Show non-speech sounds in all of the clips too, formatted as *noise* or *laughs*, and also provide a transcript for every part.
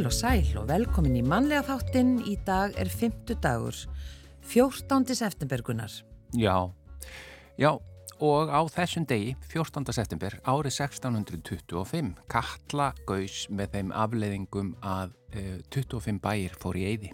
Heil og sæl og velkomin í mannlega þáttinn. Í dag er fymtu dagur, 14. septembergunar. Já, já, og á þessum degi, 14. september, árið 1625, Katla gaus með þeim afleiðingum að uh, 25 bæir fór í eyði.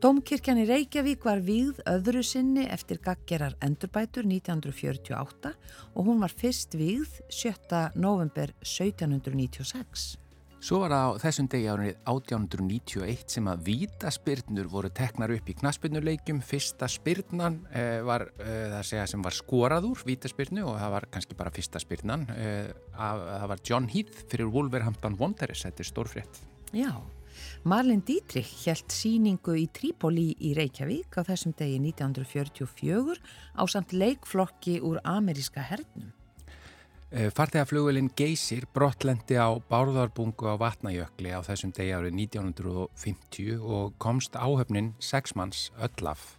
Dómkirkjan í Reykjavík var víð öðru sinni eftir gaggerar endurbætur 1948 og hún var fyrst víð 7. november 1796. Svo var það á þessum degi árið 1891 sem að vítaspyrnur voru teknar upp í knaspyrnuleikum. Fyrsta spyrnan eh, var eh, það segja sem var skoraður vítaspyrnu og það var kannski bara fyrsta spyrnan. Eh, að, það var John Heath fyrir Wolverhampton Wanderers, þetta er stórfrétt. Já, Marlene Dietrich held síningu í Trípoli í Reykjavík á þessum degi 1944 á samt leikflokki úr ameríska hernum. Eh, Farþegarflugvelin Geysir brottlendi á Bárðarbungu á Vatnajökli á þessum degi árið 1950 og komst áhöfnin sexmanns öllaf.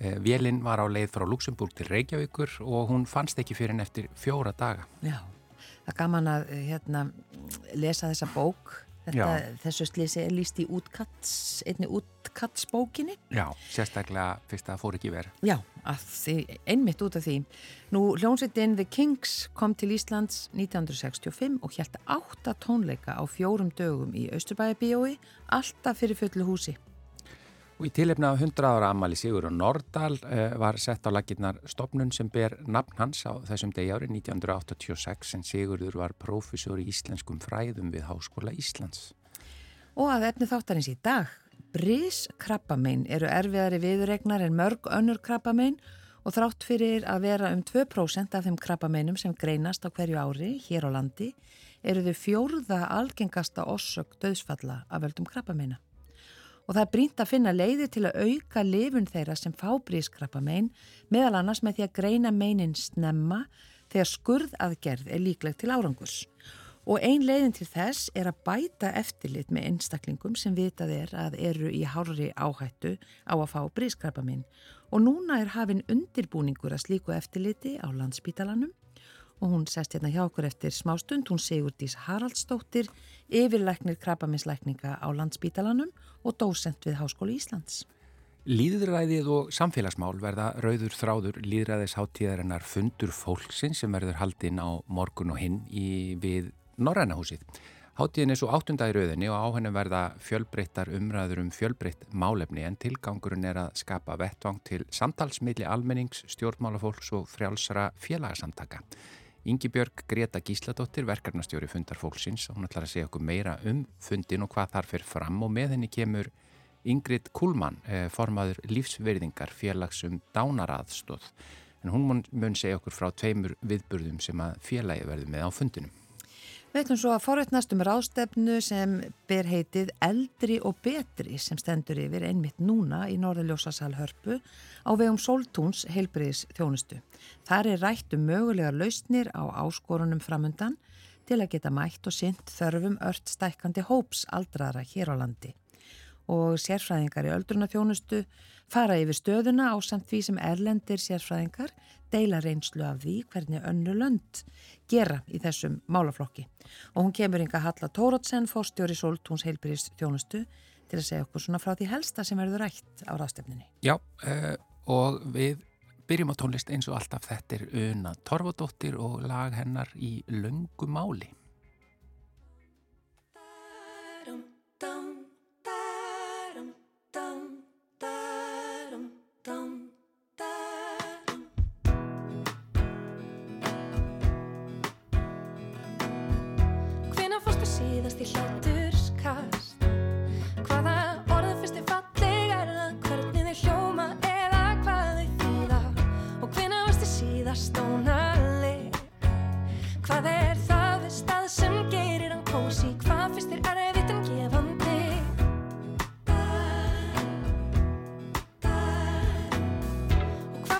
Eh, Vélinn var á leið frá Luxemburg til Reykjavíkur og hún fannst ekki fyrir henn eftir fjóra daga. Já, það gaman að hérna, lesa þessa bók. Þetta, þessu slísi er líst í útkatts, einni útkattsbókinni. Já, sérstaklega fyrst að það fór ekki verið. Já, því, einmitt út af því. Nú, hljómsveitin The Kings kom til Íslands 1965 og hjælta átta tónleika á fjórum dögum í Östurbæðabíói, alltaf fyrir fullu húsi. Og í tilefna af 100 ára ammali Sigur og Nordal eh, var sett á laginnar stopnun sem ber nafn hans á þessum degi ári 1986 en Sigurður var prófessor í íslenskum fræðum við Háskóla Íslands. Og að efni þáttarins í dag, brís krabbamein eru erfiðari viðregnar en mörg önnur krabbamein og þrátt fyrir að vera um 2% af þeim krabbameinum sem greinast á hverju ári hér á landi eru þau fjórða algengasta ossök döðsfalla af völdum krabbameina og það er brínt að finna leiði til að auka lifun þeirra sem fá brískrappa megin meðal annars með því að greina meinin snemma þegar skurðaðgerð er líklegt til árangurs. Og ein leiðin til þess er að bæta eftirlit með einstaklingum sem vitað er að eru í hárri áhættu á að fá brískrappa megin. Og núna er hafinn undirbúningur að slíku eftirliti á landsbítalanum og hún sest hérna hjá okkur eftir smástund, hún Sigurdís Haraldsdóttir, yfirleiknir krabbaminsleikninga á landsbítalanum og dósent við Háskóli Íslands. Líðræðið og samfélagsmál verða rauður þráður líðræðisháttíðarinnar fundur fólksinn sem verður haldinn á morgun og hinn í, við Norrænahúsið. Háttíðin er svo áttunda í rauðinni og á henni verða fjölbreyttar umræður um fjölbreytt málefni en tilgangurinn er að skapa vettvang til samtalsmiðli almennings, stjórnmálafólks og frjálsara félagsamtaka. Ingi Björg Greta Gísladóttir, verkarnastjóri fundar fólksins hún ætlar að segja okkur meira um fundin og hvað þar fyrir fram og með henni kemur Ingrid Kuhlmann, eh, formaður lífsverðingar félagsum dánaraðstóð. En hún mun segja okkur frá tveimur viðburðum sem að félagi verður með á fundinum. Við ætlum svo að forveitnast um rástefnu sem ber heitið Eldri og Betri sem stendur yfir einmitt núna í Norðaljósasal hörpu á vegum Soltúns heilbriðis þjónustu. Þar er rætt um mögulegar lausnir á áskorunum framundan til að geta mætt og synt þörfum ört stækandi hóps aldraðra hér á landi. Og sérfræðingar í öldrunarþjónustu fara yfir stöðuna á samt því sem erlendir sérfræðingar deila reynslu af því hvernig önnu lönd gera í þessum málaflokki. Og hún kemur yngar Halla Tórótsen, fórstjóri Soltúns heilbyrjist þjónustu til að segja okkur svona frá því helsta sem verður rætt á rástefninni. Já, uh, og við byrjum á tónlist eins og alltaf þetta er Una Torfadóttir og lag hennar í Löngu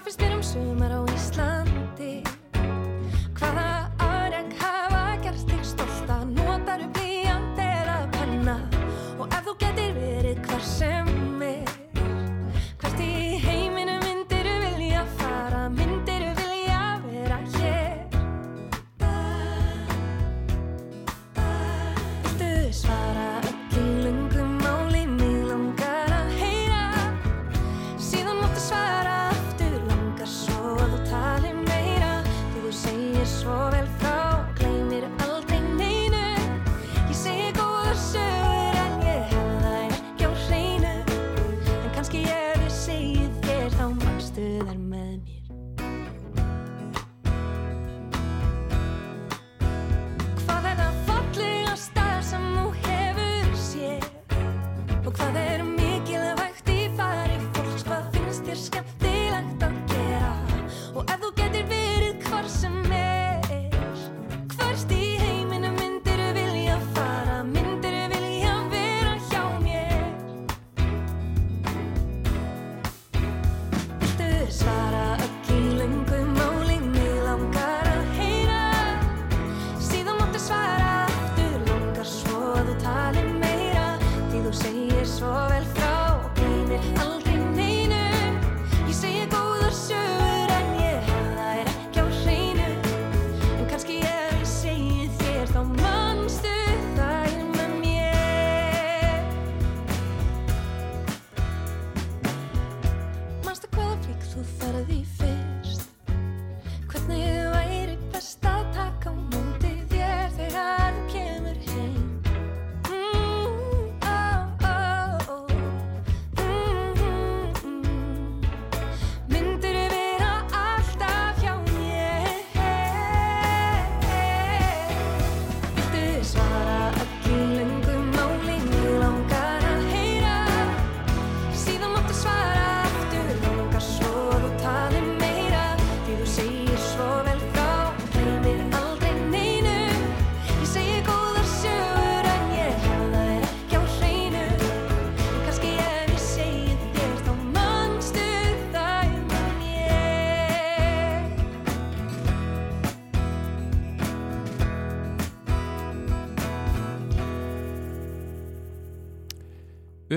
finnst þér um sumar á Íslandi?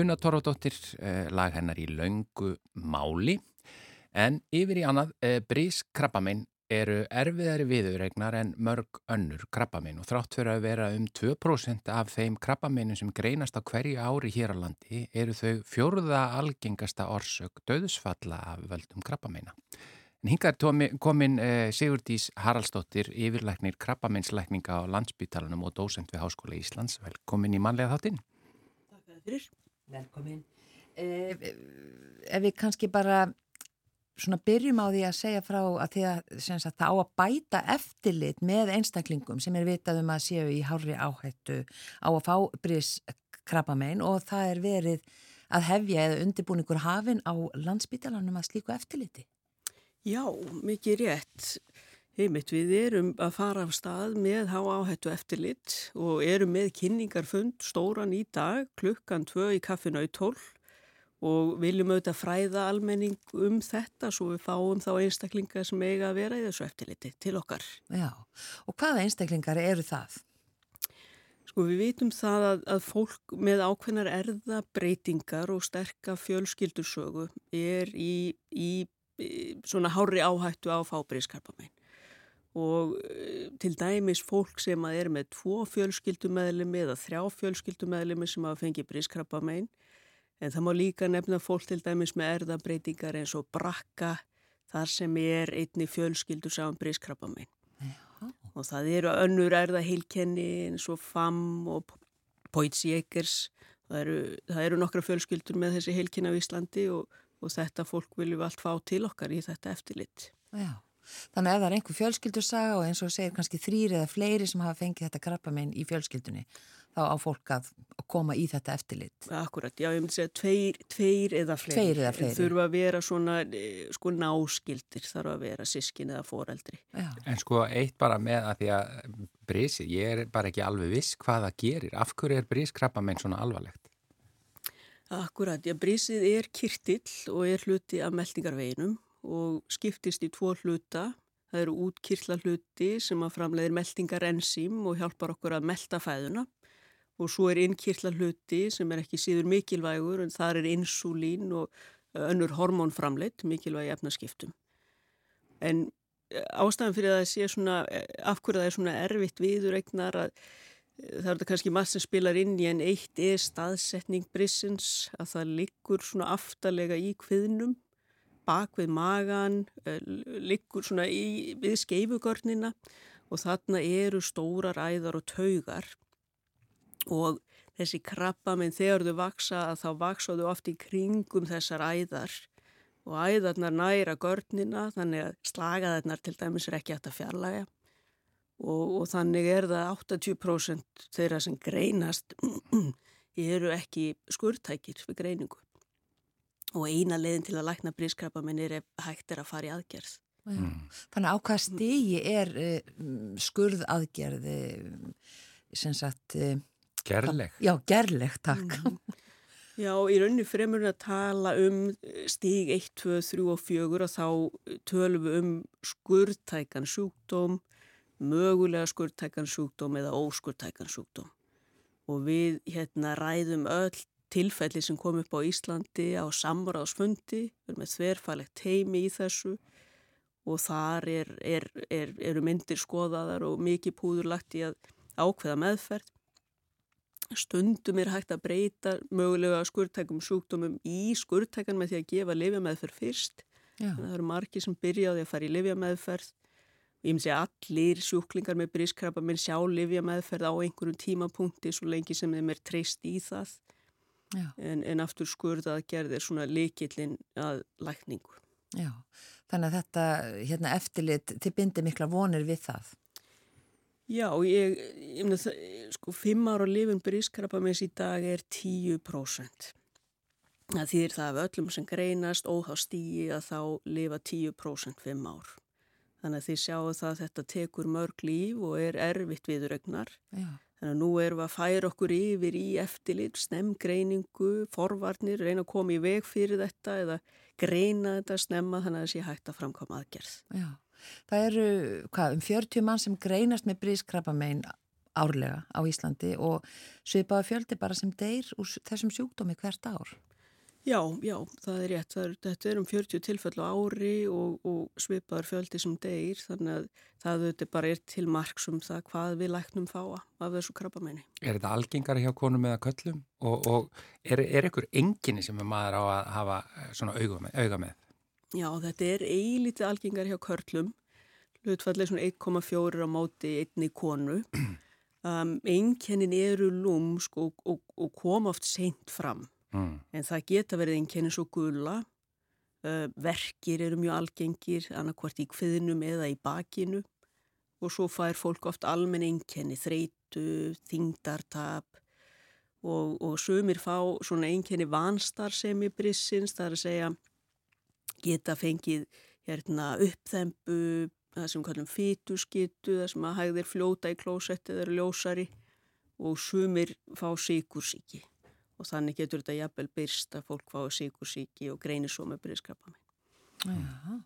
Una Torfadóttir, eh, lag hennar í laungu máli. En yfir í annað, eh, brís krabbamein eru erfiðari viðurregnar en mörg önnur krabbamein og þrátt fyrir að vera um 2% af þeim krabbameinu sem greinast á hverju ári hér á landi eru þau fjórða algengasta orsök döðsfalla af völdum krabbameina. En hingar komin eh, Sigurdís Haraldsdóttir, yfirlæknir krabbameinslækninga á landsbytalanum og dósend við Háskóla Íslands. Velkomin í manlega þáttinn. Takk fyrir. Velkomin. Eh, ef við kannski bara svona byrjum á því að segja frá að, að sagt, það á að bæta eftirlit með einstaklingum sem er vitað um að séu í hári áhættu á að fá brís krabbamein og það er verið að hefja eða undirbúningur hafin á landsbytalanum að slíku eftirliti. Já, mikið rétt. Heimitt, við erum að fara af stað með há áhættu eftirlit og erum með kynningarfund stóran í dag klukkan 2 í kaffinu í 12 og viljum auðvitað fræða almenning um þetta svo við fáum þá einstaklingar sem eiga að vera í þessu eftirliti til okkar. Já, og hvaða einstaklingar eru það? Sko við vitum það að, að fólk með ákveðnar erðabreitingar og sterka fjölskyldursögu er í, í, í svona hári áhættu á fábrískarpamein og e, til dæmis fólk sem er með tvo fjölskyldumæðlimi eða þrjá fjölskyldumæðlimi sem hafa fengið brískarpamein En það má líka nefna fólk til dæmis með erðabreitingar eins og brakka þar sem er einni fjölskyldu sáum brískrabbamein. Og það eru önnur erðaheilkenni eins og FAM og Poitsjekers. Það eru, það eru nokkra fjölskyldur með þessi heilkenni á Íslandi og, og þetta fólk viljum allt fá til okkar í þetta eftirlitt. Já, þannig að ef það er einhver fjölskyldusaga og eins og segir kannski þrýr eða fleiri sem hafa fengið þetta krabbamein í fjölskyldunni þá á fólk að koma í þetta eftirlit. Akkurat, já, ég myndi segja tveir, tveir eða fleiri. Tveir eða fleiri. Þurfa að vera svona, eh, sko, náskildir, þarf að vera sískin eða foreldri. Já. En sko, eitt bara með að því að brísið, ég er bara ekki alveg viss hvað það gerir. Af hverju er brískrabbamein svona alvarlegt? Akkurat, já, brísið er kirtill og er hluti af meldingarveginum og skiptist í tvo hluta. Það eru útkirtla hluti sem að framleiðir meldingar enzím og hjálpar okkur að melda fæðuna og svo er innkirtla hluti sem er ekki síður mikilvægur en það er insulín og önnur hormónframleitt mikilvægi efnaskiptum. En ástæðan fyrir að það sé svona, afhverju það er svona erfitt viðuregnar að það er þetta kannski maður sem spilar inn í en eitt er staðsetning brissins að það liggur svona aftalega í kviðnum bak við magan, liggur svona í, við skeifugörnina og þarna eru stórar æðar og taugar. Og þessi krabba minn þegar þau vaksa að þá vaksaðu oft í kringum þessar æðar. Og æðarnar næra görnina þannig að slagaðarnar til dæmis er ekki hægt að fjarlæga og, og þannig er það 80% þeirra sem greinast *clears throat* eru ekki skurtækir við greiningu og eina leiðin til að lækna brískrabba minn er hægt er að fara í aðgerð. Mm. Þannig að á hvað stigi er uh, skurðaðgerð sem sagt uh, Gerleg. Já, gerleg, takk. Mm. Já, í rauninu fremur að tala um stíg 1, 2, 3 og 4 og þá tölum við um skurðtækan sjúkdóm, mögulega skurðtækan sjúkdóm eða óskurðtækan sjúkdóm. Og við hérna ræðum öll tilfelli sem kom upp á Íslandi á samráðsfundi, við erum með þverfælegt teimi í þessu og þar er, er, er, eru myndir skoðaðar og mikið púðurlagt í að ákveða meðferð Stundum er hægt að breyta mögulega skurðtækum sjúkdómum í skurðtækan með því að gefa lifjameðferð fyrst. Það eru margir sem byrjaði að fara í lifjameðferð. Ég myndi að allir sjúklingar með brískrabba minn sjá lifjameðferð á einhverjum tímapunkti svo lengi sem þeim er treyst í það. En, en aftur skurðað gerðir svona likillin að lækningu. Já, þannig að þetta hérna, eftirlit, þið bindir mikla vonir við það. Já, ég, ég myndi að sko fimm ára lifin brískrabbameins í dag er 10%. Það þýðir það af öllum sem greinast óhá stíi að þá lifa 10% fimm ár. Þannig að þið sjáu það að þetta tekur mörg líf og er erfitt viðrögnar. Þannig að nú erum við að færa okkur yfir í eftirlit, snemgreiningu, forvarnir, reyna að koma í veg fyrir þetta eða greina þetta snemma þannig að það sé hægt að framkoma aðgerð. Já. Það eru hvað, um 40 mann sem greinast með brískrabbamein árlega á Íslandi og svipaði fjöldi bara sem deyr úr þessum sjúkdómi hvert ár. Já, já, það er rétt. Það er, þetta er um 40 tilfell á ári og, og svipaður fjöldi sem deyr þannig að það þetta bara er til marksum það hvað við læknum fáa af þessu krabbamenni. Er þetta algengari hjá konum eða köllum og, og er, er ykkur enginni sem maður á að hafa eh, svona auga með? Auga með? Já, þetta er eilítið algengari hjá körlum hlutfallið svona 1,4 á móti einni konu. *clears throat* Um, Enginnin eru lúmsk og, og, og kom oft seint fram Mm. En það geta verið einkenni svo gula, uh, verkir eru mjög algengir, annarkvart í kviðnum eða í bakinu. Og svo fær fólk oft almenn einkenni, þreitu, þingdartap og, og sumir fá svona einkenni vanstarðsemi brissins, það er að segja geta fengið hérna, uppþembu, það sem kallum fytuskittu, það sem að hægðir fljóta í klósetti eða ljósari. Og sumir fá síkursíki og þannig getur þetta jafnvel byrst að fólk fái síkursíki og greinir svo með byrjaskrappa með.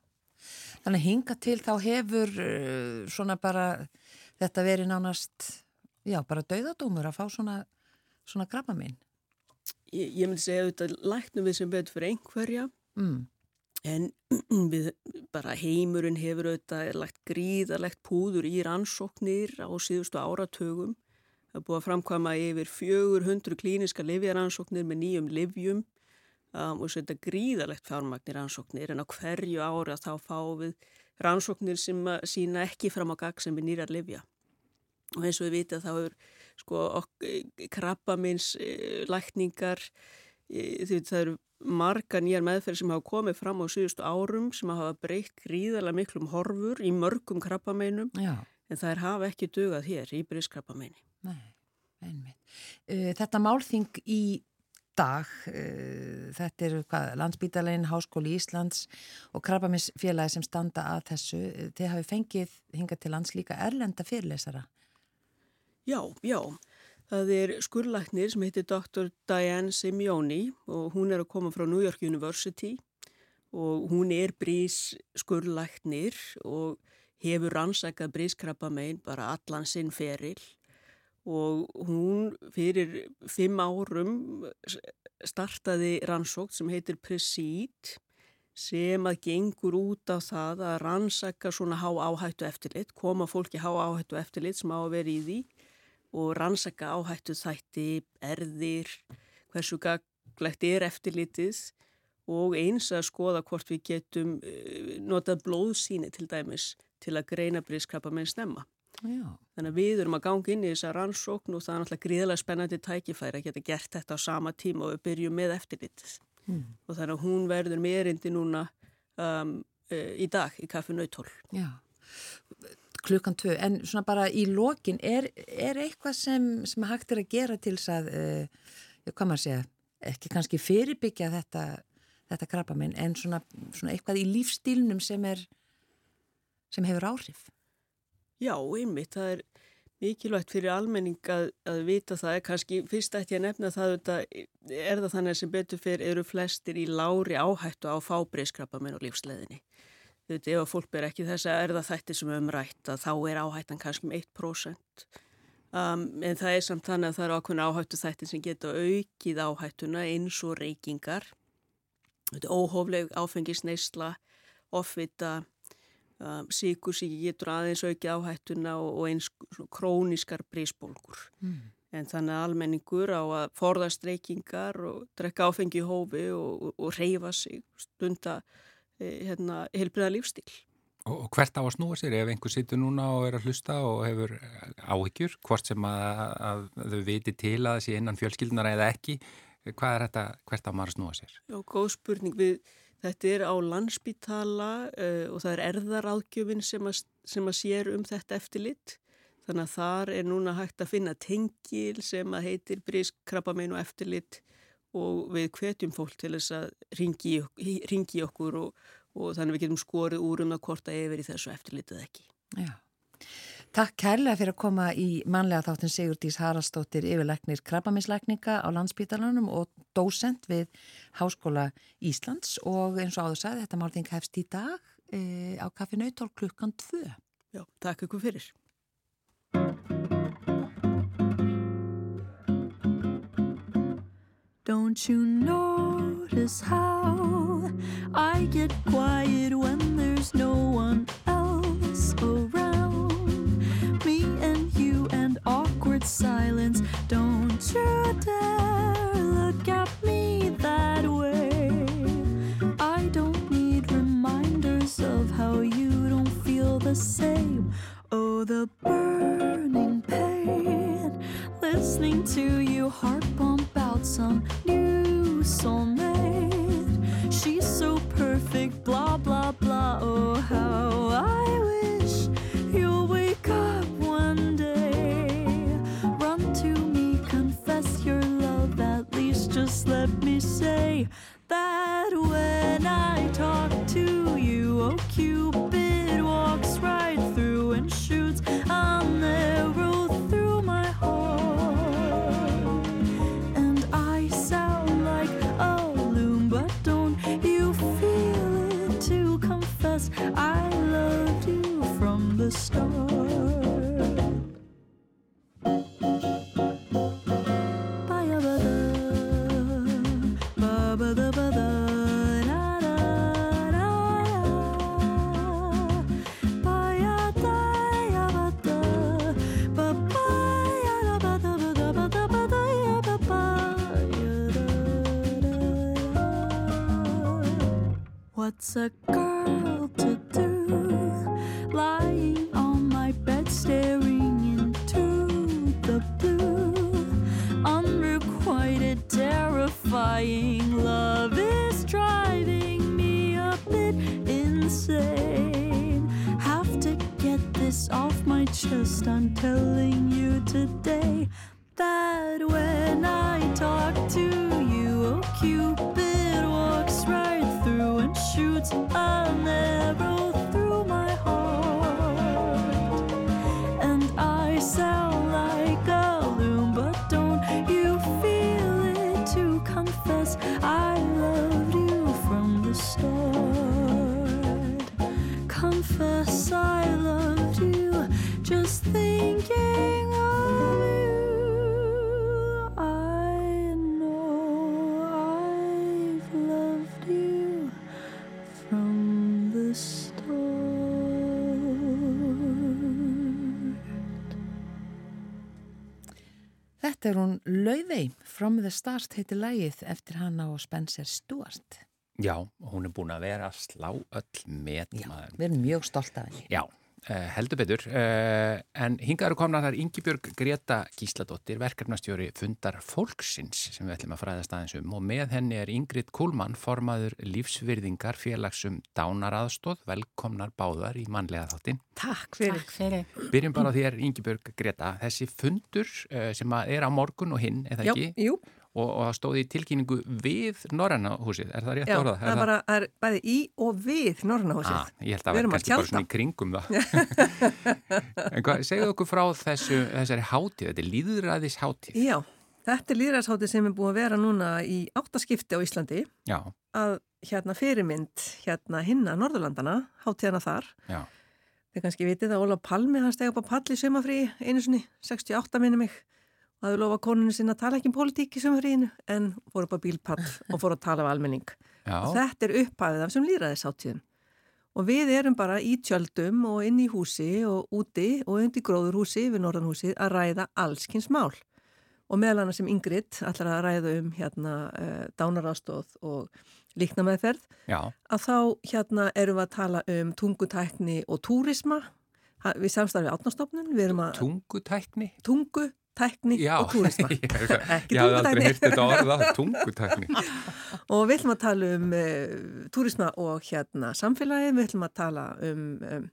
Þannig hinga til þá hefur uh, svona bara þetta verið nánast, já bara dauðadómur að fá svona, svona krabba minn. Ég, ég myndi segja auðvitað læknum við sem betur fyrir einhverja mm. en *clears throat* við bara heimurinn hefur auðvitað lagt gríðarlegt púður í rannsóknir á síðustu áratögum Það er búið að framkvæma yfir 400 klíniska livjaransóknir með nýjum livjum um, og setja gríðalegt fjármagnir rannsóknir en á hverju ári að þá fáum við rannsóknir sem sína ekki fram á gagg sem er nýrar livja. Og eins og við vita þá er sko, krabbamins e, lækningar, e, það eru marga nýjar meðferð sem hafa komið fram á síðustu árum sem hafa breykt gríðalega miklum horfur í mörgum krabbameinum Já. en það er hafa ekki dugað hér í brískrabbameini. Nei, einmitt. Uh, þetta málþing í dag, uh, þetta eru landsbítalegin, Háskóli Íslands og Krabbaminsfélagi sem standa að þessu, þið hafi fengið hingað til lands líka erlenda fyrirlesara. Já, já. Það er skurlæknir sem heitir Dr. Diane Simeoni og hún er að koma frá New York University og hún er brís skurlæknir og hefur rannsakað brískrabba megin bara allan sinn feril og hún fyrir fimm árum startaði rannsókt sem heitir Presít sem að gengur út á það að rannsaka svona há áhættu eftirlit, koma fólki há áhættu eftirlit sem á að vera í því og rannsaka áhættu þætti, erðir, hversu gaglegt er eftirlitið og eins að skoða hvort við getum eh, notað blóðsíni til dæmis til að greina brískrabba með snemma. Já. Þannig að við erum að ganga inn í þessa rannsókn og það er náttúrulega gríðilega spennandi tækifæri að geta gert þetta á sama tíma og við byrjum með eftirlitið. Mm. Og þannig að hún verður meirindi núna um, e, í dag í kaffi Nautól. Já, klukkan tvö. En svona bara í lokin, er, er eitthvað sem, sem hægt er að gera til þess að, e, hvað maður segja, ekki kannski fyrirbyggja þetta, þetta krabba minn, en svona, svona eitthvað í lífstílnum sem, er, sem hefur áhrif? Já, einmitt, það er mikilvægt fyrir almenning að, að vita það, kannski fyrst ætti að nefna það þetta, er það þannig sem betur fyrir eru flestir í lári áhættu á fábreyðskrapamenn og lífsleðinni. Þú veit, ef að fólk ber ekki þess að erða þætti sem umrætt að þá er áhættan kannski um 1%. Um, en það er samt þannig að það eru ákveðin áhættu þætti sem geta aukið áhættuna eins og reykingar, óhófleg áfengisneisla, offvita, Um, síkursíki getur aðeins auki áhættuna og, og eins króniskar brísbólgur. Mm. En þannig að almenningur á að forðast reykingar og drekka áfengi í hófi og, og, og reyfa sig stunda eh, hérna, helbriða lífstíl. Og hvert á að snúa sér ef einhver situr núna og er að hlusta og hefur áhyggjur, hvort sem að, að þau viti til að það sé innan fjölskyldunar eða ekki, hvað er þetta, hvert á maður að snúa sér? Já, góð spurning við Þetta er á landsbítala uh, og það er erðaráðgjöfin sem, sem að sér um þetta eftirlitt. Þannig að þar er núna hægt að finna tengil sem að heitir brískrabbamein og eftirlitt og við hvetjum fólk til þess að ringi, ringi okkur og, og þannig við getum skorið úr um að hvort að yfir í þessu eftirlitið ekki. Já. Takk kærlega fyrir að koma í manlega þáttin Sigurdís Haraldsdóttir yfirleiknir krabbaminsleikninga á landsbítalanum og dósent við Háskóla Íslands og eins og áður sagði þetta málting hefst í dag e, á kaffinautal klukkan 2. Já, takk ykkur fyrir. Don't you notice how I get quiet when there's no one else around silence. Don't you dare look at me that way. I don't need reminders of how you don't feel the same. Oh, the burning pain. Listening to you heart pump out some new soulmate. She's so perfect, blah, blah. Confess? I loved you from the start? Confess I loved you, just thinking Þetta er hún Laufey, From the Start heitir lægið eftir hana og Spencer Stewart. Já, hún er búin að vera að slá öll Já, maður. við erum mjög stolt af henni. Já, heldur betur. Uh, en hingað eru komna þar Ingibjörg Greta Gísladóttir, verkefnastjóri Fundar Fólksins sem við ætlum að fræða staðins um og með henni er Ingrid Kúlmann, formaður lífsvirðingar félagsum dánaraðstóð, velkomnar báðar í mannlega þáttin. Takk fyrir. Takk fyrir. Byrjum bara þér, Ingibjörg Greta, þessi fundur uh, sem að er á morgun og hinn, eða ekki? Jú, Og, og það stóði í tilkynningu við Norræna húsið, er það rétt já, orðað? það er bara það er bæði í og við Norrannahúsið. Ah, ég held að það var að kannski bara svona í kringum það. *laughs* en hvað, segðu okkur frá þessu, þessari hátíð, þetta er líðræðis hátíð. Já, þetta er líðræðsháttið sem er búið að vera núna í áttaskipti á Íslandi Já, að hérna fyrirmynd hérna hinna Norðurlandana, hátíðana þar. já, Þið kannski vitið að Ólaf Palmi hann steg upp á pall í sumafrí einu sinni, 68 minni mig hafði lofa konunni sinna að tala ekki um politík í sumafríinu en fór upp á bílpall og fór að tala af almenning. já, Og þetta er upphæfið af sem líðræðisháttíðum. Og við erum bara í tjöldum og inn í húsi og úti og undir gróðurhúsi við Norðanhúsið að ræða allskins mál. Og meðal annars sem Ingrid ætlar að ræða um hérna uh, dánarástóð og líknameðferð já, að þá hérna erum við að tala um tungutækni og túrisma. Ha, við samstarfið átnastofnun, við erum að tungutækni. tungu, tækni Já, og túrisma. *laughs* ég Ekki tungutækni. tungutækni. *laughs* Og við ætlum að tala um uh, túrisma og hérna samfélagi, við ætlum að tala um, um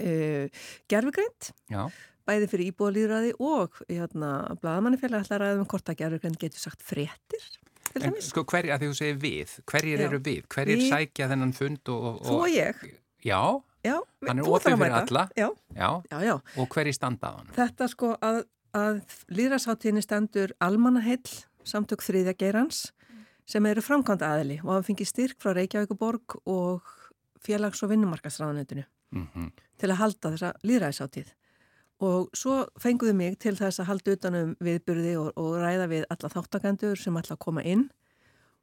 uh, gerfugreint, Já, bæði fyrir íbúðalýðræði og hérna blaðamannifélag ætla að um hvort að gerfugreint getur sagt fréttir. en sko hverjir, að því þú segir við, hverjir eru við? Hverjir Við- sækja þennan fund og... og Þú og ég, Já, já. Hann er ætlar að fyrir alla. Já, já, já, já. og hverjir standa á hann? Þetta sko að, að líðræðsháttíðinni stendur almannaheill samtök þriðja geirans sem eru framkvæmd aðili og hafa fengið styrk frá Reykjavíkuborg og félags- og vinnumarkasráðanetinu Mm til að halda þessa líðræðisháttíð. Og svo fenguðu mig til þess að halda utanum viðburði og, og ræða við alla þáttakandur sem ætla að koma inn.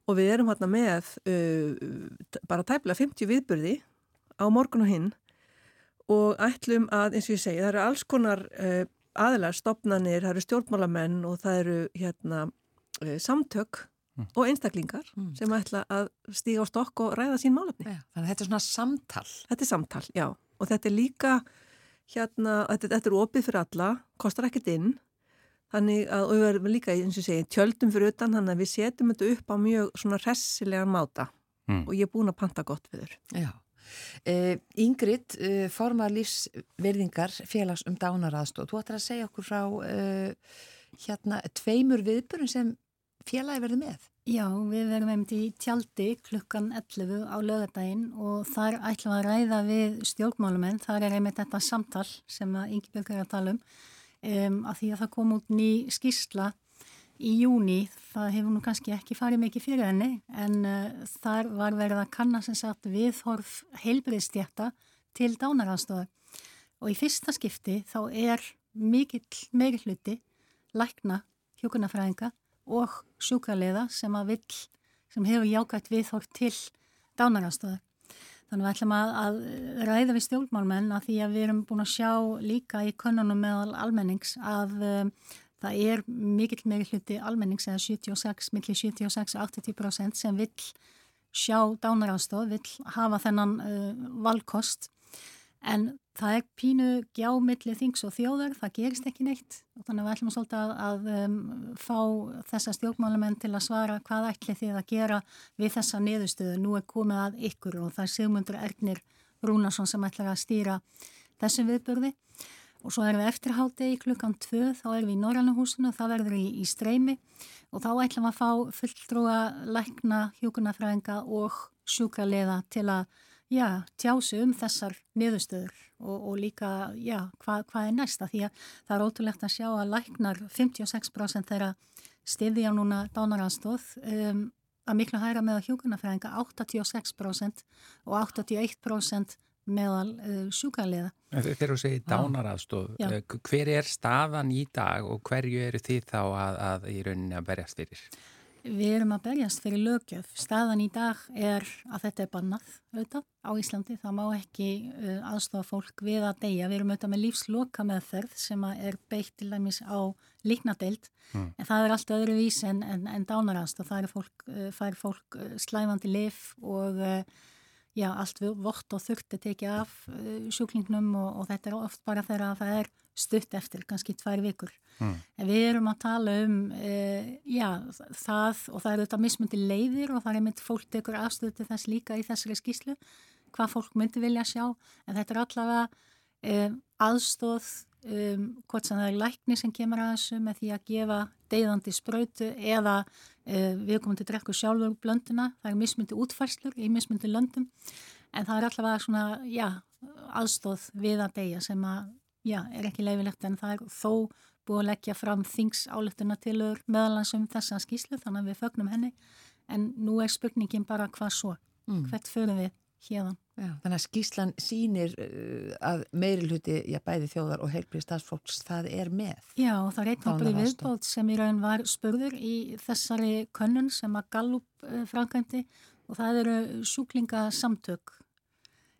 Og við erum hérna með uh, bara tæplega 50 viðburði á morgun og hinn. Og ætlum að, eins og ég segi, það eru alls konar uh, aðlar, stopnanir, það eru stjórnmálamenn og það eru hérna uh, samtök Mm. og einstaklingar Mm. sem ætla að stíga á stokk og ræða sín málefni. Já, þannig að þetta er svona samtal. Þetta er samtal, já. Og þetta er líka, hérna, þetta, þetta er opið fyrir alla, kostar ekkert inn. Þannig að, og við erum líka, eins og segi, tjöldum fyrir utan, þannig að við setjum þetta upp á mjög svona hressilegan máta. Mm. Og ég er búin að panta gott við þurr. Já. Uh, Ingrid, uh, formar lífsvirðingar félags um dánaraðstóð. Þú ættir að segja okkur frá uh, hérna tveimur viðburinn sem félagi verði með. Já, við verum einmitt í tjaldi klukkan 11 á lögadaginn og þar ætlum að ræða við stjórnmálumenn. Þar er einmitt þetta samtal sem að Ingebjörg er að tala um. um að því að það kom út ný skýrsla í júni. Það hefur nú kannski ekki farið mikið fyrir henni en uh, þar var verið að kanna sem sagt viðhorf heilbriðstjætta til dánaranstóðar. Og í fyrsta skipti þá er mikill meiri hluti lækna hjókunafræðinga og sjúkraliða sem að vill, sem hefur jákvægt viðhort til dánarastöðar. Þannig við ætlum að, að ræða við stjórnmálmenn að því að við erum búin að sjá líka í könnunum meðal almennings að um, það er mikill meiri hluti almennings eða 76, millir 76-80% sem vill sjá dánarastöð, vill hafa þennan uh, valkost. En það er pínu gjámiðli þings og þjóðar, það gerist ekki neitt. Og þannig að við ætlum svolítið að, að um, fá þessa stjórnmálamenn til að svara hvað ætli þið að gera við þessa niðurstöðu. Nú er komið að ykkur og það er Sigmundur Ernir Rúnarsson sem ætlar að stýra þessum viðbörði og svo erum við eftirhátti í klukkan 2, þá erum við í Norrannahúsinu, það verður í, í streymi. Og þá ætlum við að fá fulltrúa lækna, hjókunafræðinga og sjúkraliða til að já, tjásu um þessar niðurstöður. Og, og líka, já, hvað, hvað er næsta? Því að það er ótrúlegt að sjá að læknar 56% þeirra stiðja núna dánaranstóð um, að miklu hæra með hjókunafræðinga 86% og 81% meðal uh, sjúkaliða. Þegar þú segir dánaraðstof, Já. uh, hver er staðan í dag og hverju eru þið þá að, að í rauninni að berjast fyrir? Við erum að berjast fyrir lögjöf. Staðan í dag er að þetta er bannað auðvitað á Íslandi. Það má ekki uh, aðstofa fólk við að deyja. Við erum auðvitað með lífsloka meðferð sem er beitt til dæmis á líknadeild. Mm. En það er allt öðru vís en, en, en dánarast og það er fólk, uh, fær fólk slæfandi lif og já, allt við vort og þurfti tekið af uh, sjúklingnum og, og þetta er oft bara þegar það er stutt eftir, kannski tvær vikur. Mm. En við erum að tala um, uh, já, það og það eru þetta mismundi leiðir og það er einmitt fólk tekur afstöðu til þess líka í þessari skýslu, hvað fólk myndi vilja sjá, en þetta er allavega um, aðstóð, um, hvort sem það er lækni sem kemur að þessu með því að gefa deyðandi sprautu eða uh, við komum til að drekka sjálfur blönduna, það er mismundi útfærslur í mismundi löndum, en það er allavega svona, já, aðstóð við að deyja sem að, já, er ekki leifilegt en það er þó búið að leggja fram þings álektuna tilur meðalans um þessa skýslu þannig að við fögnum henni en nú er spurningin bara hvað svo, Mm. hvert förum við hérðan. Já, þannig að skýslan sínir uh, að meiri hluti, já, bæði þjóðar og heilbrið stafsfólks, það er með. Já, það er einn hópur í viðbót sem í raun var spurður í þessari könnun sem að Gallup uh, framkvæmdi og það eru sjúklingasamtök.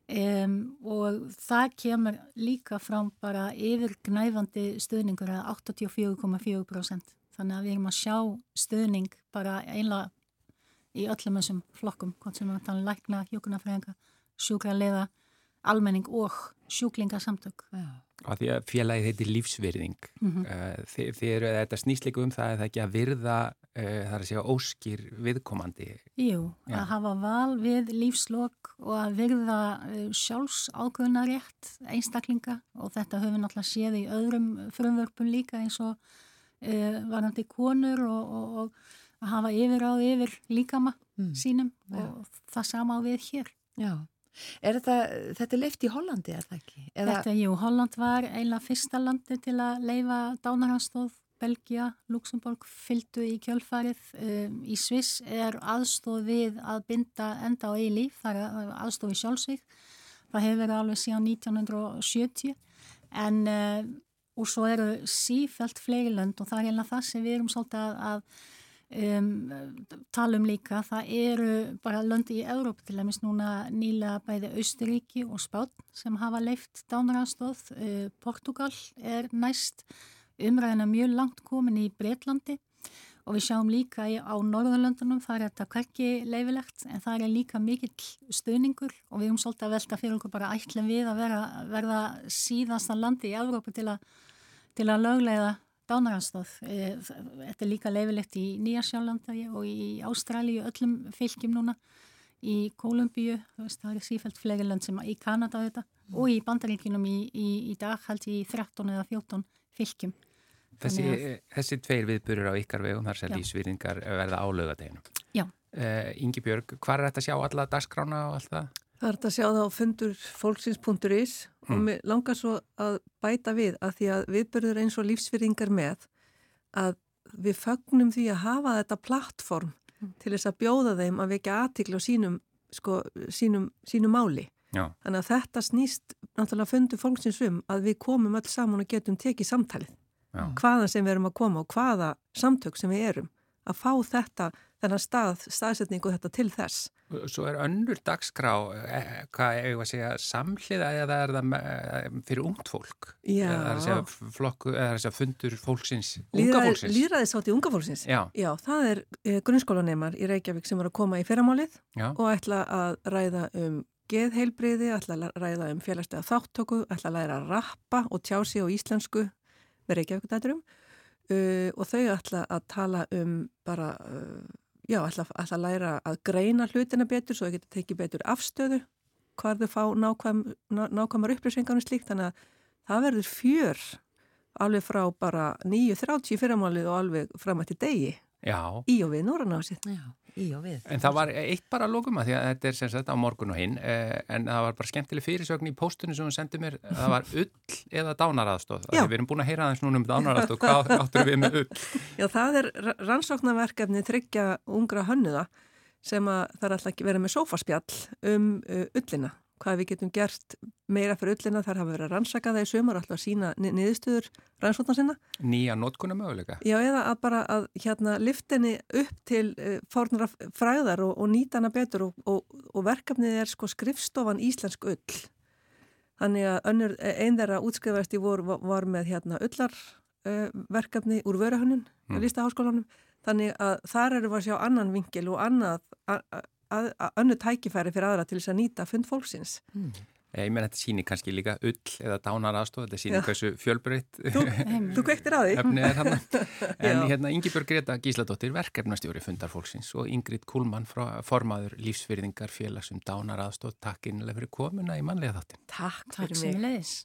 Um, og það kemur líka fram bara yfir gnæfandi stuðningur að 84,4% þannig að við erum að sjá stuðning bara einlega í öllum þessum flokkum, hvort sem við tala um lækna, hjókunafræðinga, sjúkraliða, almenning og sjúklingasamtök. Já. Af því að félagið heitir lífsvirðing. Mm Uh, þið, þið eru, þetta snýst líka um það að það ekki að virða, uh, það er að segja óskir viðkomandi. Jú, Já. að hafa val við lífslokk og að virða uh, sjálfs ákveðunarétt einstaklinga og þetta höfum við náttúrulega séð í öðrum frumvörpun líka eins og uh, varandi konur og, og, og að hafa yfirráð yfir líkama Mm. sínum Já. og það sama á við hér. Já. Er þetta, þetta leift í Hollandi, er það ekki? Eða, Þetta, jú, Holland var eiginlega fyrsta landi til að leifa dánarhanstóð, Belgia, Luxemburg fylgdu í kjölfarið. Um, í Sviss er aðstóð við að binda enda á eigi líf, það er aðstóð í sjálfsvík. Það hefur verið alveg síðan 1970 en uh, og svo eru sífælt fleiri lönd og það er einlega það sem við erum svolítið að, að um, tala um líka. Það eru bara löndi í Európa til dæmis núna nýlega bæði Austuríki og Spán sem hafa leift dánaranstóð. Uh, Portugal er næst umræðina mjög langt komin í Breitlandi og við sjáum líka á Norðurlöndunum það er þetta hverki leifilegt en það er líka mikill stöningur og við erum svolítið að velta fyrir okkur bara ætlum við að vera, verða síðasta landi í Európa til að til að löglega dánaranstóð. E, þetta er líka leifilegt í Nýjarsjálflanda og í Ástralíu, öllum fylgjum núna, í Kolumbíu, það er sífælt fleiri lönd sem í Kanada þetta mm. og í Bandaríkinum í, í, í dag held í 13 eða 14 fylgjum. Þessi, þessi tveir viðburur á ykkar vegum þar sem lífsviðingar verða álögadeginum. Já. Uh, Ingi Björg, hvað er þetta að sjá alla dagskrána og allt það? Það er þetta að sjá það á fundur fólksins.is mm. og mér langar svo að bæta við að því að viðbörður eins og lífsfyrringar með að við fagnum því að hafa þetta plattform mm. til þess að bjóða þeim að vekja aðtikla á sínum, sko, sínum, sínum máli. Já. Þannig að þetta snýst náttúrulega fundur fólksins um að við komum öll saman og getum tekið samtalið. Já. Hvaðan sem við erum að koma og hvaða samtök sem við erum að fá þetta, þennan stað, staðsetningu þetta til þess. Svo er önnur dagskrá, eh, hvað er það að segja, samhliða eða er það eh, fyrir ungt fólk? Já. Eða er það að, flokku, eða er það að fundur fólksins, unga fólksins? Lýraðisátti unga fólksins? Já. Já, það er eh, grunnskólaneymar í Reykjavík sem er að koma í fyrramálið Já. og ætla að ræða um geðheilbriði, ætla að ræða um félagslega þáttöku, ætla að læra að rappa og tjási á íslensku með Reykjavík Uh, og þau ætla að tala um bara, uh, já, ætla að læra að greina hlutina betur svo þau getur tekið betur afstöðu hvað þau fá nákvæm, ná, nákvæmar upplýsingar um slíkt, þannig að það verður fjör alveg frá bara 9.30 fyrramálið og alveg fram eftir degi já. í og við Norranásið. Já í og við. En það var eitt bara að lókum að því að þetta er sem sagt á morgun og hinn eh, en það var bara skemmtileg fyrirsögn í póstunum sem hún sendið mér, það var ull eða dánaraðstóð. Við erum búin að heyra aðeins núna um dánaraðstóð, hvað *laughs* áttur við með ull? Já, það er rannsóknarverkefni tryggja ungra hönnuða sem að það er alltaf ekki verið með sófaspjall um uh, ullina hvað við getum gert meira fyrir öllina þar hafa verið að rannsaka það í sömur alltaf að sína niðurstöður rannsóknar sinna. Nýja nótkunna möguleika? Já, eða að bara að hérna liftinni upp til uh, fórnara fræðar og, og nýta hana betur og, og, og verkefnið er sko skrifstofan Íslensk ull. Þannig að önnur, einn þeirra útskrifaðist í vor var með hérna ullarverkefni uh, úr vörahönnun mm. Þannig að þar eru við að sjá annan vingil og annað að, að önnu tækifæri fyrir aðra til þess að nýta fund fólksins. Mm. Ég menn þetta síni kannski líka ull eða dánar aðstof, þetta síni hversu fjölbreytt Þú, *laughs* þú kvektir að því. *laughs* En hérna Ingebjörg Greta Gísladóttir verkefnastjóri fundar fólksins og Ingrid Kullmann frá formaður lífsfyrðingar félagsum dánar aðstof Takk innlega fyrir komuna í manlega þáttin Takk fyrir mig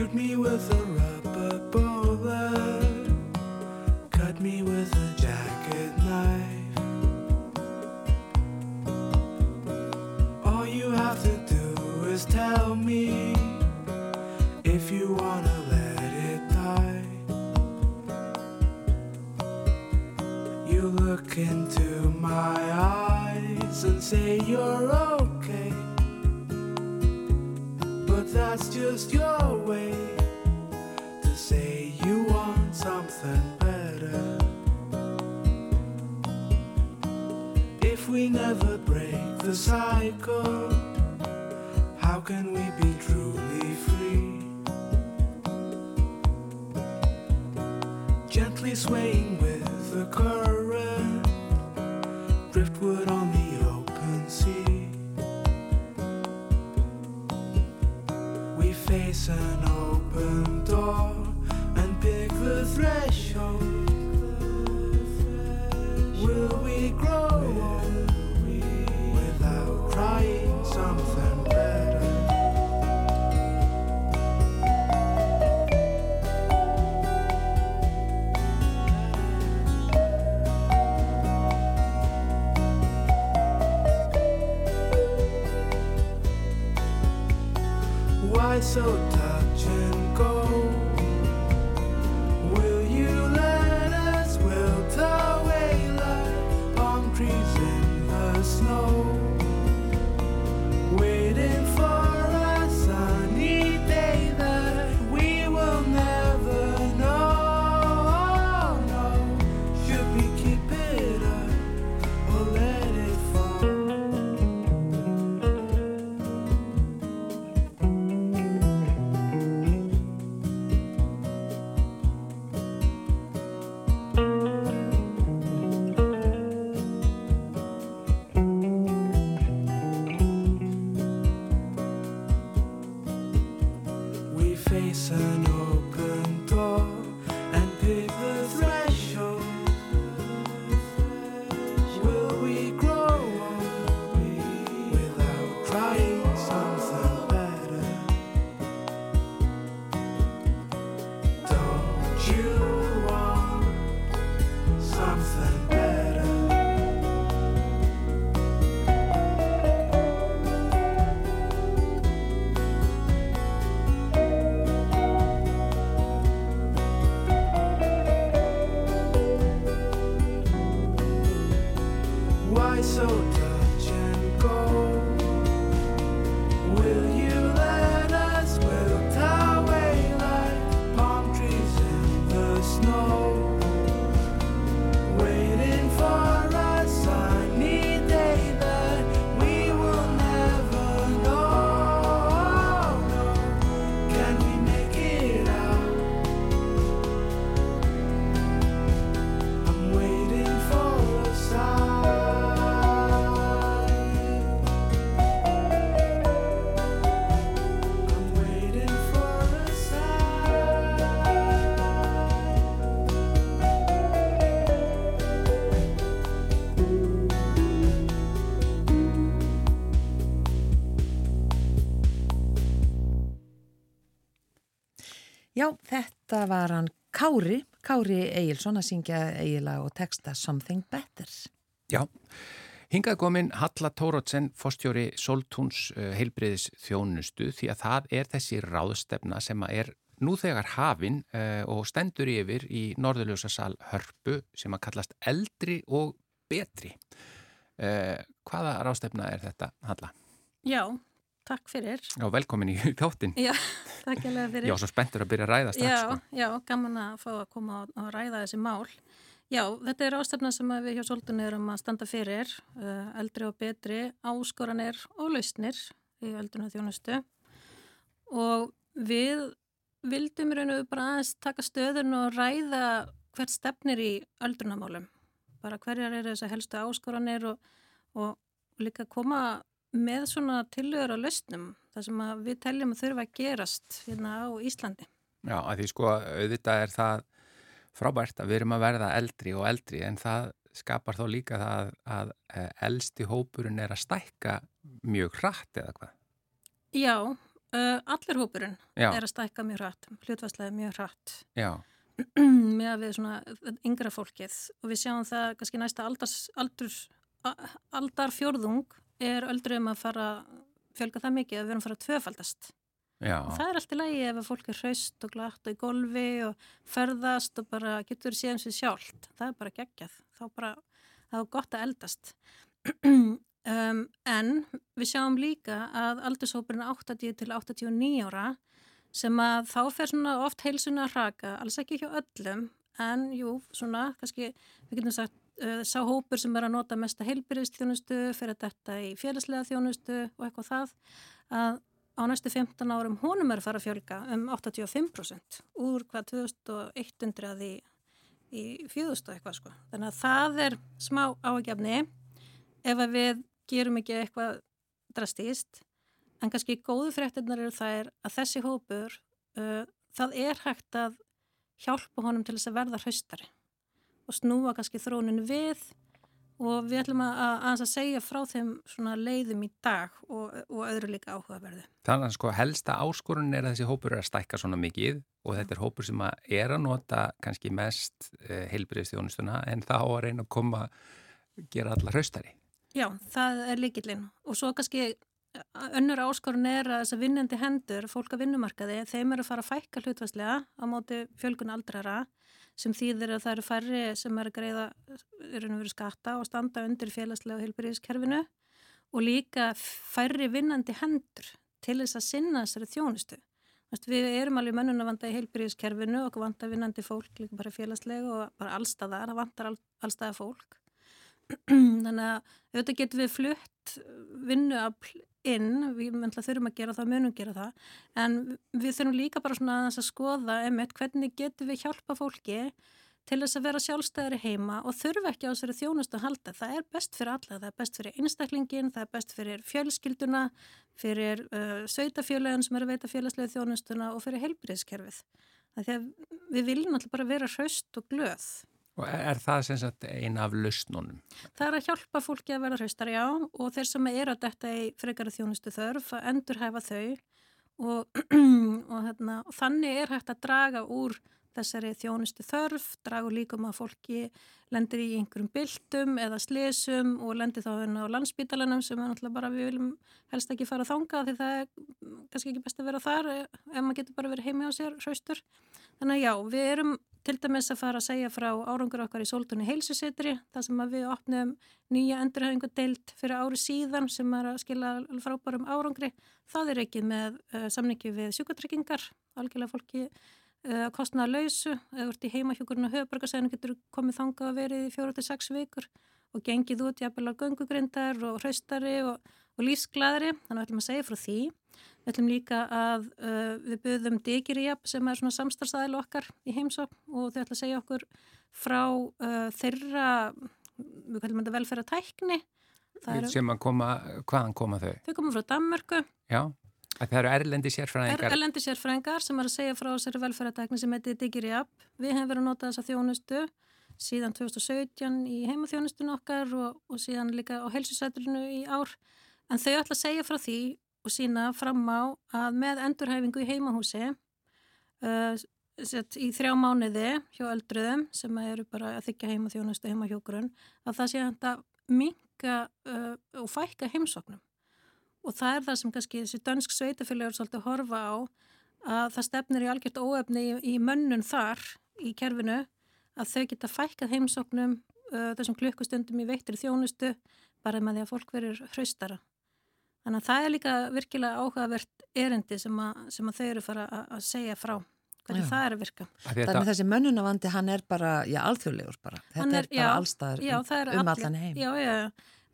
Shoot me with a rubber bullet. Cut me with a jacket knife. All you have to do is tell me if you wanna let it die. You look into my eyes and say you're okay but that's just your cycle, þetta var hann Kári, Kári Egilson að syngja eiginlega og texta Something Better. Já, hingað komin Halla Tórótsen, fórstjóri Soltúns uh, heilbriðis þjónustu því að það er þessi ráðstefna sem að er nú þegar hafin uh, og stendur yfir í Norðurljósasal Hörpu sem að kallast eldri og betri. Uh, hvaða ráðstefna er þetta, Halla? Já, takk fyrir. Já, velkomin í *laughs* þáttin. Já, takk alveg fyrir. Já, svo spenntur að byrja að ræða strax. já, Sko. já, gaman að fá að koma og, ræða þessi mál. Já, þetta er ástefna sem að við hjá Soltun erum að standa fyrir, uh, eldri og betri, áskoranir og lausnir í eldruna þjónustu og við vildum raun og bara aðeins taka stöðun og ræða hvert stefnir í eldrunamálum. Bara hverjar eru þessar helstu áskoranir og, og líka koma með svona tillögur á lausnum, það sem við teljum að þurfa að gerast hérna á Íslandi. Já, að því sko auðvitað er það frábært að við erum að verða eldri og eldri en það skapar þó líka það að eh, elsti hópurinn er að stækka mjög hratt eða hvað. Já, uh, allir hópurinn Já. er að stækka mjög hratt, hlutværslega mjög hratt Já, *clears throat* með að við svona yngra fólkið og við sjáum það kannski næsta aldars, aldurs, a- aldarfjórðung er öldrum að fara fjölga það mikið að við erum að fara að tvöfaldast. Já, og það er allt í lagi ef að fólk er hraust og glatt og í golfi og ferðast og bara getur um sig sjálft. Það er bara geggjað, þá bara það er gott að eldast. *clears throat* Um, en við sjáum líka að aldurshópurinn 80 til 89 ára sem að þá fer svona oft heilsuna að raka, alls ekki hjá öllum en jú, svona, kannski við getum sagt, sá hópur sem er að nota mesta heilbyrðistjónustu fyrir þetta í félagslega þjónustu og eitthvað það að á næstu 15 árum honum er að fara að fjölga um 85% úr hvað 2100 í, í 4000 eitthvað sko. Þannig að það er smá áhugjafni ef að við gerum ekki eitthvað drastíst en kannski góðu fréttinnar eru er að þessi hópur uh, það er hægt að hjálpa honum til þess að verða hraustari og snúa kannski þróninu við og við ætlum að, að, að segja frá þeim svona leiðum í dag og, og öðru líka áhugaverðu. þannig að sko helsta áskorun er að þessi hópur er að stækka svona mikið og þetta er hópur sem að er að nota kannski mest uh, heilbriðstjónustuna en þá að reyna að koma gera alla hraustari. Já, það er líkillinn og svo kannski önnur áskorun er að þess að vinnandi hendur, fólk að vinnumarkaði, þeim er að fara að fækka hlutværslega á móti fjölgun aldrara sem þýðir að það eru færri sem er að greiða verið skatta og standa undir félagslega heilbyrðiskerfinu og líka færri vinnandi hendur til þess að sinna þessari þjónustu. Við erum alveg mönnun að vanda í heilbyrðiskerfinu og vanda vinnandi fólk líka bara félagslega og bara allstaðar, það vantar all, allstaðar fólk. *clears throat* Þannig að auðvitað getum við flutt vinnuafl inn, við myndla þurfum að gera það, munum gera það, en við þurfum líka bara svona að skoða einmitt hvernig getum við hjálpa fólki til þess að vera sjálfstæðari heima og þurfa ekki á þessari þjónustu að halda. Það er best fyrir alla, það er best fyrir einstaklingin, það er best fyrir fjölskylduna, fyrir uh, sveitafjölegin sem er að veita félagslega þjónustuna og fyrir heilbyrðiskerfið. Þegar við viljum alltaf bara vera hraust og glöð. Og er það sem sagt eina af lausnunum? Það er að hjálpa fólki að vera hraustar, já, og þeir sem eru að detta í frekara þjónustu þörf að endurhæfa þau og, *clears throat* og, hérna, þannig er hægt að draga úr þessari þjónustu þörf, dragur líkum að fólki lendir í einhverjum byltum eða slesum og lendir þá hérna á landsbítalanum sem er náttúrulega bara við viljum helst ekki fara að þanga því það er kannski ekki best að vera þar ef maður getur bara verið heimi á sér hraustur. Þannig að já, við erum til dæmis að fara að segja frá árangur okkar í Sóltunni heilsusetri, það sem að við opnum nýja endurhæfingadeild fyrir ári síðan sem er að skila frábærum árangri. Það er ekki með uh, samningi við sjúkatryggingar, algjörlega fólki uh, kostnaða lausu, eða vart í heimahjókurinn á höfbrukarsæðinu getur komið þanga að verið í fjóru til sex vikur og gengið út jafnvel á göngugrindar og hraustari og, og lífsglæðri, þannig að við ætlum að segja frá því. Við ætlum líka að uh, við buðum Digirijab sem er svona samstarfsæðil okkar í heimsók og þau ætla að segja okkur frá uh, þeirra, við kallum þetta velferðartækni. Sem að koma, hvaðan koma þau? Þau koma frá Danmörku. Já, það eru erlendi sérfræðingar. Er, erlendi sérfræðingar sem er að segja frá þessari velferðartækni sem heitir Digirijab. Við hefum verið að nota þessa þjónustu síðan 2017 í heimaþjónustun okkar og, og síðan líka á helsusætlunu í ár. En þau ætla að segja frá því og sína fram á að með endurhæfingu í heimahúsi uh, í þrjá mánuði hjá öldruðum sem eru bara að þykja heima þjónustu heima hjókurun að það sé að minga uh, og fækka heimsóknum. Og það er það sem kannski þessi dönsk sveitafélagur svolítið horfa á að það stefnir í algjört óefni í, í mönnun þar í kerfinu að þau geta fækkað heimsóknum uh, þessum klukkustundum í veittir þjónustu bara með því að fólk verir hraustara Þannig að það er líka virkilega áhugavert erindi sem að, sem að þau eru fara að, að segja frá hvernig já. það er að virka. Þannig að þessi mönnunavandi hann er bara, já, alþjóðlegur bara. Þetta er, er bara já, allstaðar um, um allan heim. Já, já,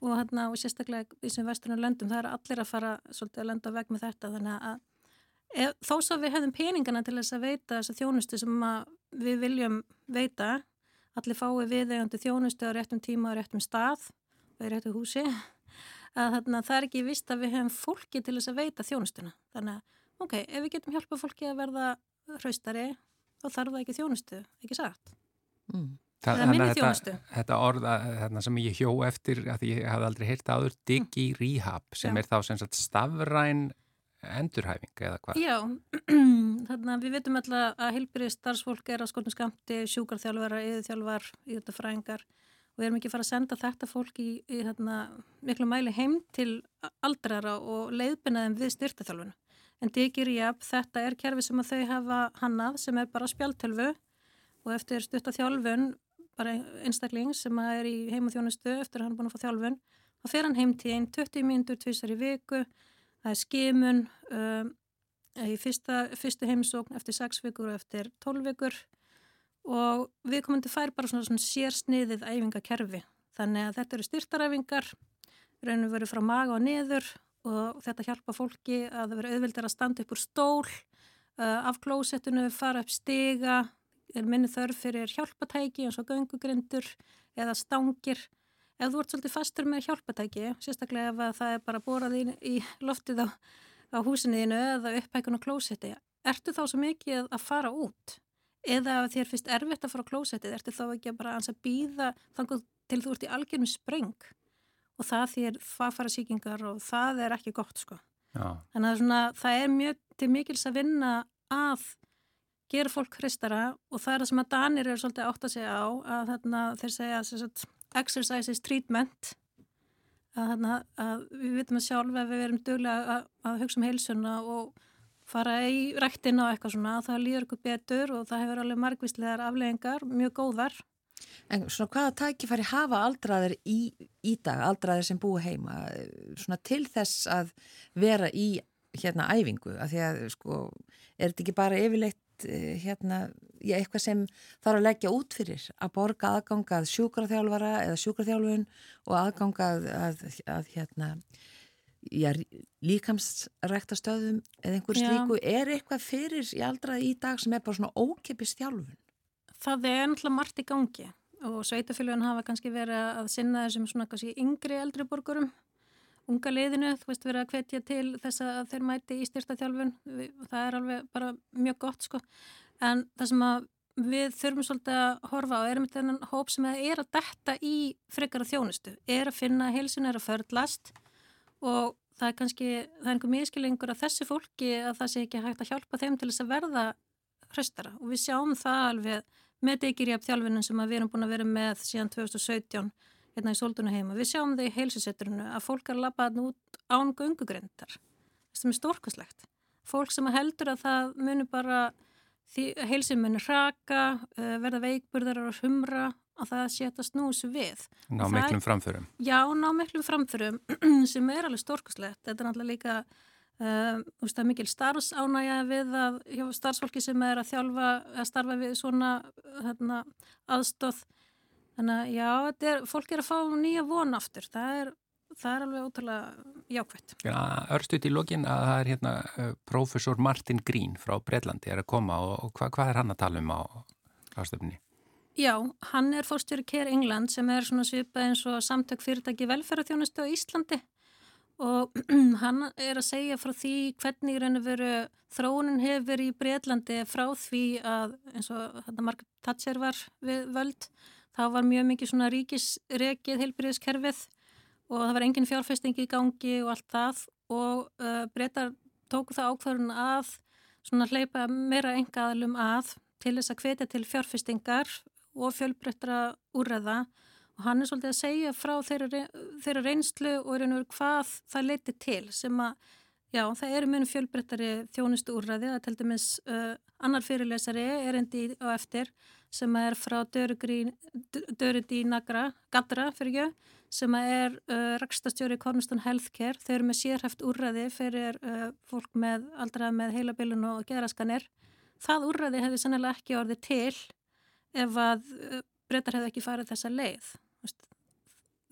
og, hana, og sérstaklega í sem vesturinn löndum það er allir að fara svolítið að lenda veg með þetta þannig að ef, þó svo við hefðum peningana til þess að veita þessa þjónustu sem við viljum veita, allir fái viðegandi þjónustu á réttum tíma og réttum stað og í réttu húsi að þarna, það er ekki vist að við hefum fólki til þess að veita þjónustuna. Þannig að, ok, ef við getum hjálpa fólki að verða hraustari, þá þarf það ekki þjónustu, ekki sagt. Mm. Það er minni þjónustu. Þetta, þetta orða þarna, sem ég hjó eftir, að ég hafði aldrei heilt aður, Digi mm. Rehab, sem Já. er þá sem sagt stafræn endurhæfing eða hvað? Já, *clears throat* þannig að við veitum alltaf að heilbyrði starfsfólk er á skortum skamti, sjúkarþjálfara, yðurþjálfar, yðurþjálfræðingar og við erum ekki að fara að senda þetta fólk í, í hérna, miklu mæli heim til aldrara og leiðbinaðum við styrtaþjálfuna. En Digirjab, þetta er kerfi sem að þau hafa hannað sem er bara spjaltölfu og eftir styrtaþjálfun, bara einstakling sem er í heimaþjónustu eftir að hann er búin að fá þjálfun, þá fer hann heim til einn 20 mínutur tvísar í viku, það er skimun um, í fyrsta, fyrstu heimsókn eftir 6 vikur og eftir 12 vikur og við að færa bara svona, svona sérsniðið æfingakerfi. Þannig að þetta eru styrtaræfingar, raunum verið frá maga og niður og þetta hjálpa fólki að það verið auðvildir að standa upp úr stól, uh, af klósettinu, fara upp stiga, er minni þörf fyrir hjálpatæki eins og göngugrindur eða stangir. Ef þú ert svolítið fastur með hjálpatæki, sérstaklega ef það er bara borað í, í loftið á, á húsinniðinu eða upphækun og klósetti, ertu þá svo mikið að fara út? Eða þér finnst erfitt að fara á klósettið ertu þá ekki að bara að býða þannig til þú ert í algjörnum spreng? Og það þér fara síkingar og það er ekki gott sko. Já. þannig að svona, það er mjög til mikils að vinna að gera fólk hristara og það er það sem að Danir er svolítið átt að segja á að þarna, þeir segja að exercise is treatment. Að, þarna, að við vitum að sjálf að við verum dögulega að, að hugsa um heilsuna og fara í rættin á eitthvað svona, það líður ykkur betur og það hefur alveg margvíslegar afleggingar, mjög góðar. En svona hvaða tækifæri hafa aldraðir í, í dag, aldraðir sem búi heima, svona til þess að vera í hérna æfingu, af því að sko, er þetta ekki bara yfirleitt eh, hérna, já, eitthvað sem þarf að leggja út fyrir, að borga aðgangað sjúkraþjálfara eða sjúkraþjálfun og aðgangað að, að, að hérna líkamsræktastöðum eða einhver slíku, er eitthvað fyrir í aldraði í dag sem er bara svona ókipist þjálfun? Það er náttúrulega margt í gangi og sveitafélagin hafa kannski verið að sinna þessum svona kannski yngri eldri borgurum unga liðinu, þú veist verið að hvetja til þess að þeir mæti í styrta þjálfun það er alveg bara mjög gott sko, en það sem að við þurfum svolítið að horfa á erum þetta hóp sem er að detta í frekara þjónustu, er að finna heilsin er að förðlast og það er kannski, það er einhver miskilengur að þessi fólki að það sé ekki hægt að hjálpa þeim til þess að verða hraustara og við sjáum það alveg með degirjaf þjálfinum sem við erum búin að vera með síðan 2017 hérna í Sólduna heima. Við sjáum það í heilsusetturinu að fólk er að lappa hann út án gungugrindar sem er stórkoslegt. Fólk sem heldur að það munir bara heilsin munir raka, uh, verða veikburðar og humra að það setja snús við. Ná miklum framförum. Já, ná miklum framförum *clears throat* sem er alveg stórkoslegt. Þetta er náttúrulega líka Um, það er mikil starfsánægja við að starfsfólki sem er að þjálfa að starfa við svona hérna, aðstóð þannig að já, er, fólk er að fá nýja von aftur, það er, það er alveg ótrúlega jákvæmt ja, Örstuðt í lokin að það er hérna uh, profesor Martin Green frá Breitlandi er að koma og, og hva, hvað er hann að tala um á ástöfni? Já, hann er fórstjóri Care England sem er svona svipað eins og samtök fyrirtæki velferðarþjónustu á Íslandi. Og *clears throat* hann er að segja frá því hvernig og veru þróunin hefur í Breitlandi frá því að eins og þetta Margaret Thatcher var við völd þá var mjög mikið svona ríkisrekið heilbyrðiskerfið og það var engin fjárfesting í gangi og allt það. Og uh, breytar tóku það ákvarðun að svona hleypa meira engaðalum að til þess að hvetja til fjárfestingar og fjölbreyttra úrreða og hann er svolítið að segja frá þeirra, þeirra reynslu og reynur hvað það leiti til sem að, já, það eru mjög fjölbrettari þjónustu úrræði, það er til dæmis uh, annar fyrirlesari erendi á eftir sem er frá Dörrindi Nagra, Gadra fyrir ekki, sem er uh, rakstastjóri Cornerstone Healthcare, þau eru með sérhæft úrræði fyrir uh, fólk með aldrað með heilabilun og geraskanir. Það úrræði hefði sannilega ekki orðið til ef að uh, breytar hefði ekki farið þessa leið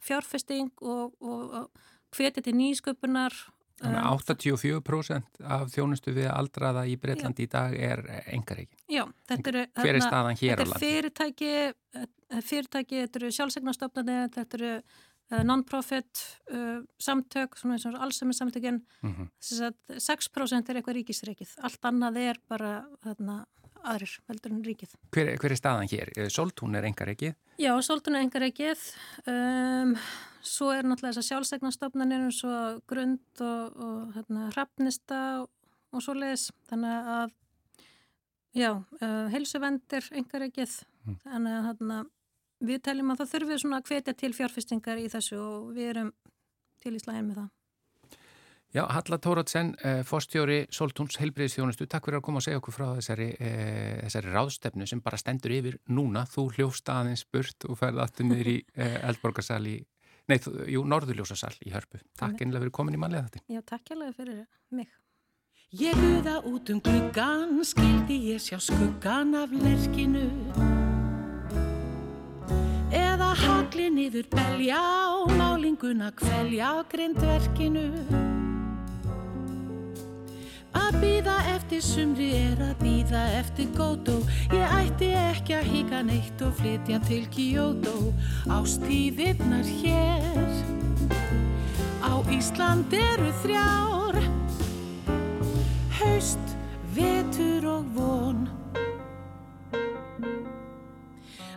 fjárfesting og, og, og hvetja til nýsköpunar. Um, 84% af þjónustu við aldraða í Breitlandi í dag er engareikin. Já, þetta eru... Hver er staðan hér á landi? Þetta er fyrirtæki, eh, fyrirtæki, þetta eru sjálfsegnastofnarnir, þetta eru uh, non-profit uh, samtök, svona eins og allsumir samtökinn. Mm -hmm. Þess að 6% er eitthvað ríkisreikið. Allt annað er bara þarna aðrir veldur en ríkið. Hver, hver er staðan hér? Soltún er engareikið? Já, Soltún er engareikið. Um, svo er náttúrulega þess að sjálfsegnastofnanir eins og grund og, og hérna, hrappnista og, og svo leiðis. Þannig að, já, uh, heilsuvendir engareikið. Mm. Þannig að hérna, við teljum að það þurfið svona að hvetja til fjárfestingar í þessu og við erum til í slæðin með það. Já, Halla Tóratsen, eh, fórstjóri Soltúns heilbreyðisþjónustu, takk fyrir að koma og segja okkur frá þessari, eh, þessari ráðstefnu sem bara stendur yfir núna. Þú hljófst aðeins burt og ferði aftur niður í *laughs* eh, Eldborgarsal í, nei, jú, Norðurljósasal í Hörpu. Takk einlega fyrir komin í manlega þetta. Já, takk einlega fyrir mig. Ég buða út um gluggan, skildi ég sjá skuggan af lerkinu Eða hagli niður belja og málinguna kvelja á grindverkinu Að býða eftir sumri er að býða eftir gótó Ég ætti ekki að híka neitt og flytja til Kyoto. Ástíðirnar hér Á Ísland eru þrjár. Haust, vetur og von.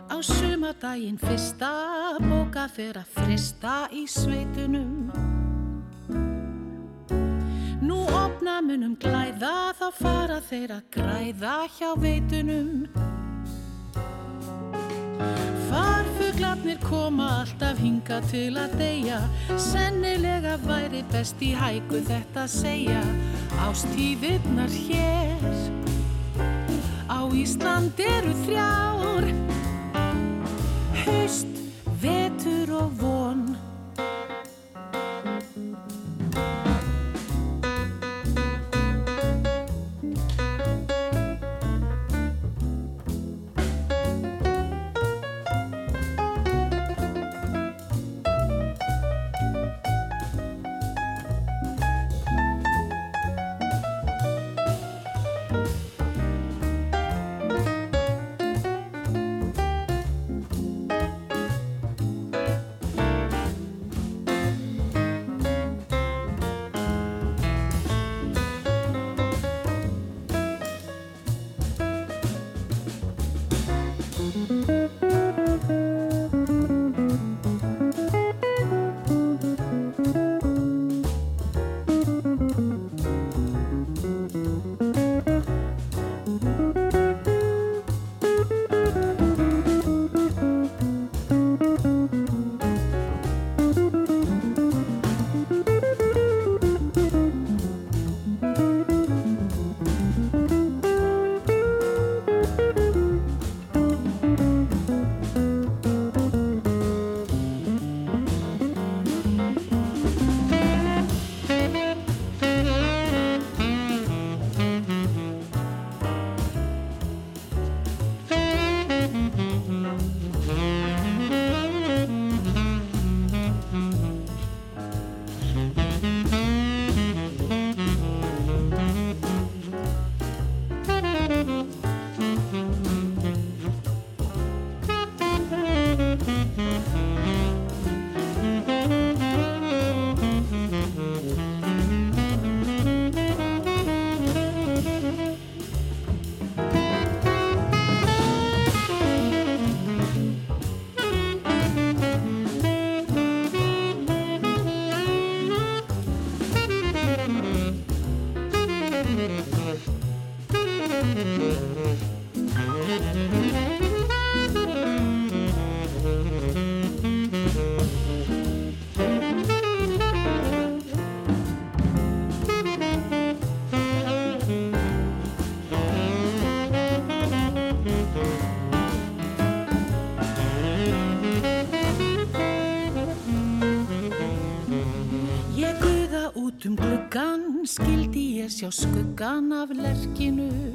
Á sumadaginn fyrsta fyrir að frista í sveitunum Nú opna munum glæða þá fara þeir að græða hjá veitunum. Farfuglarnir koma alltaf hinga til að deyja. Sennilega væri best í hæku þetta að segja. Ástíðirnar hér Á Ísland eru þrjár. Haust, skuggan af lerkinu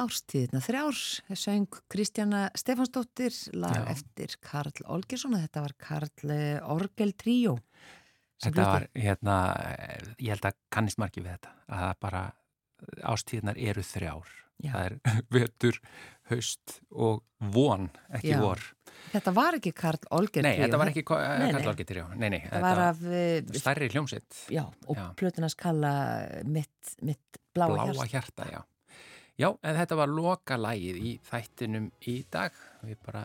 Árstíðina þrjár, söng Kristjana Stefansdóttir, lag Já. eftir Karl Olgersson þetta var Karl eh, Orgel sem Þetta flutti. var, hérna, ég held að kannist margi við þetta, að bara ástíðnar eru þrjár. Já. Það er *laughs* vetur, haust og von, ekki Já. vor. Þetta var ekki Karl Olger Nei, þetta var ekki. Karl já. Nei, nei, Þetta var af, eh, stærri hljómsitt. já, og plötunars kalla mitt, mitt bláa, Bláa hjarta. hjarta, já. En þetta var loka lægið í þættinum í dag. Við bara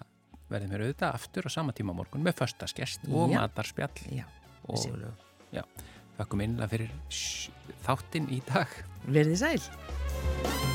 verðum hér auðvitað aftur á sama tíma morgun með föstaskest og Já. matarspjall. Já, og, Sigurlaug. já, þakkum innlega fyrir þáttinn í dag. Verðið sæl.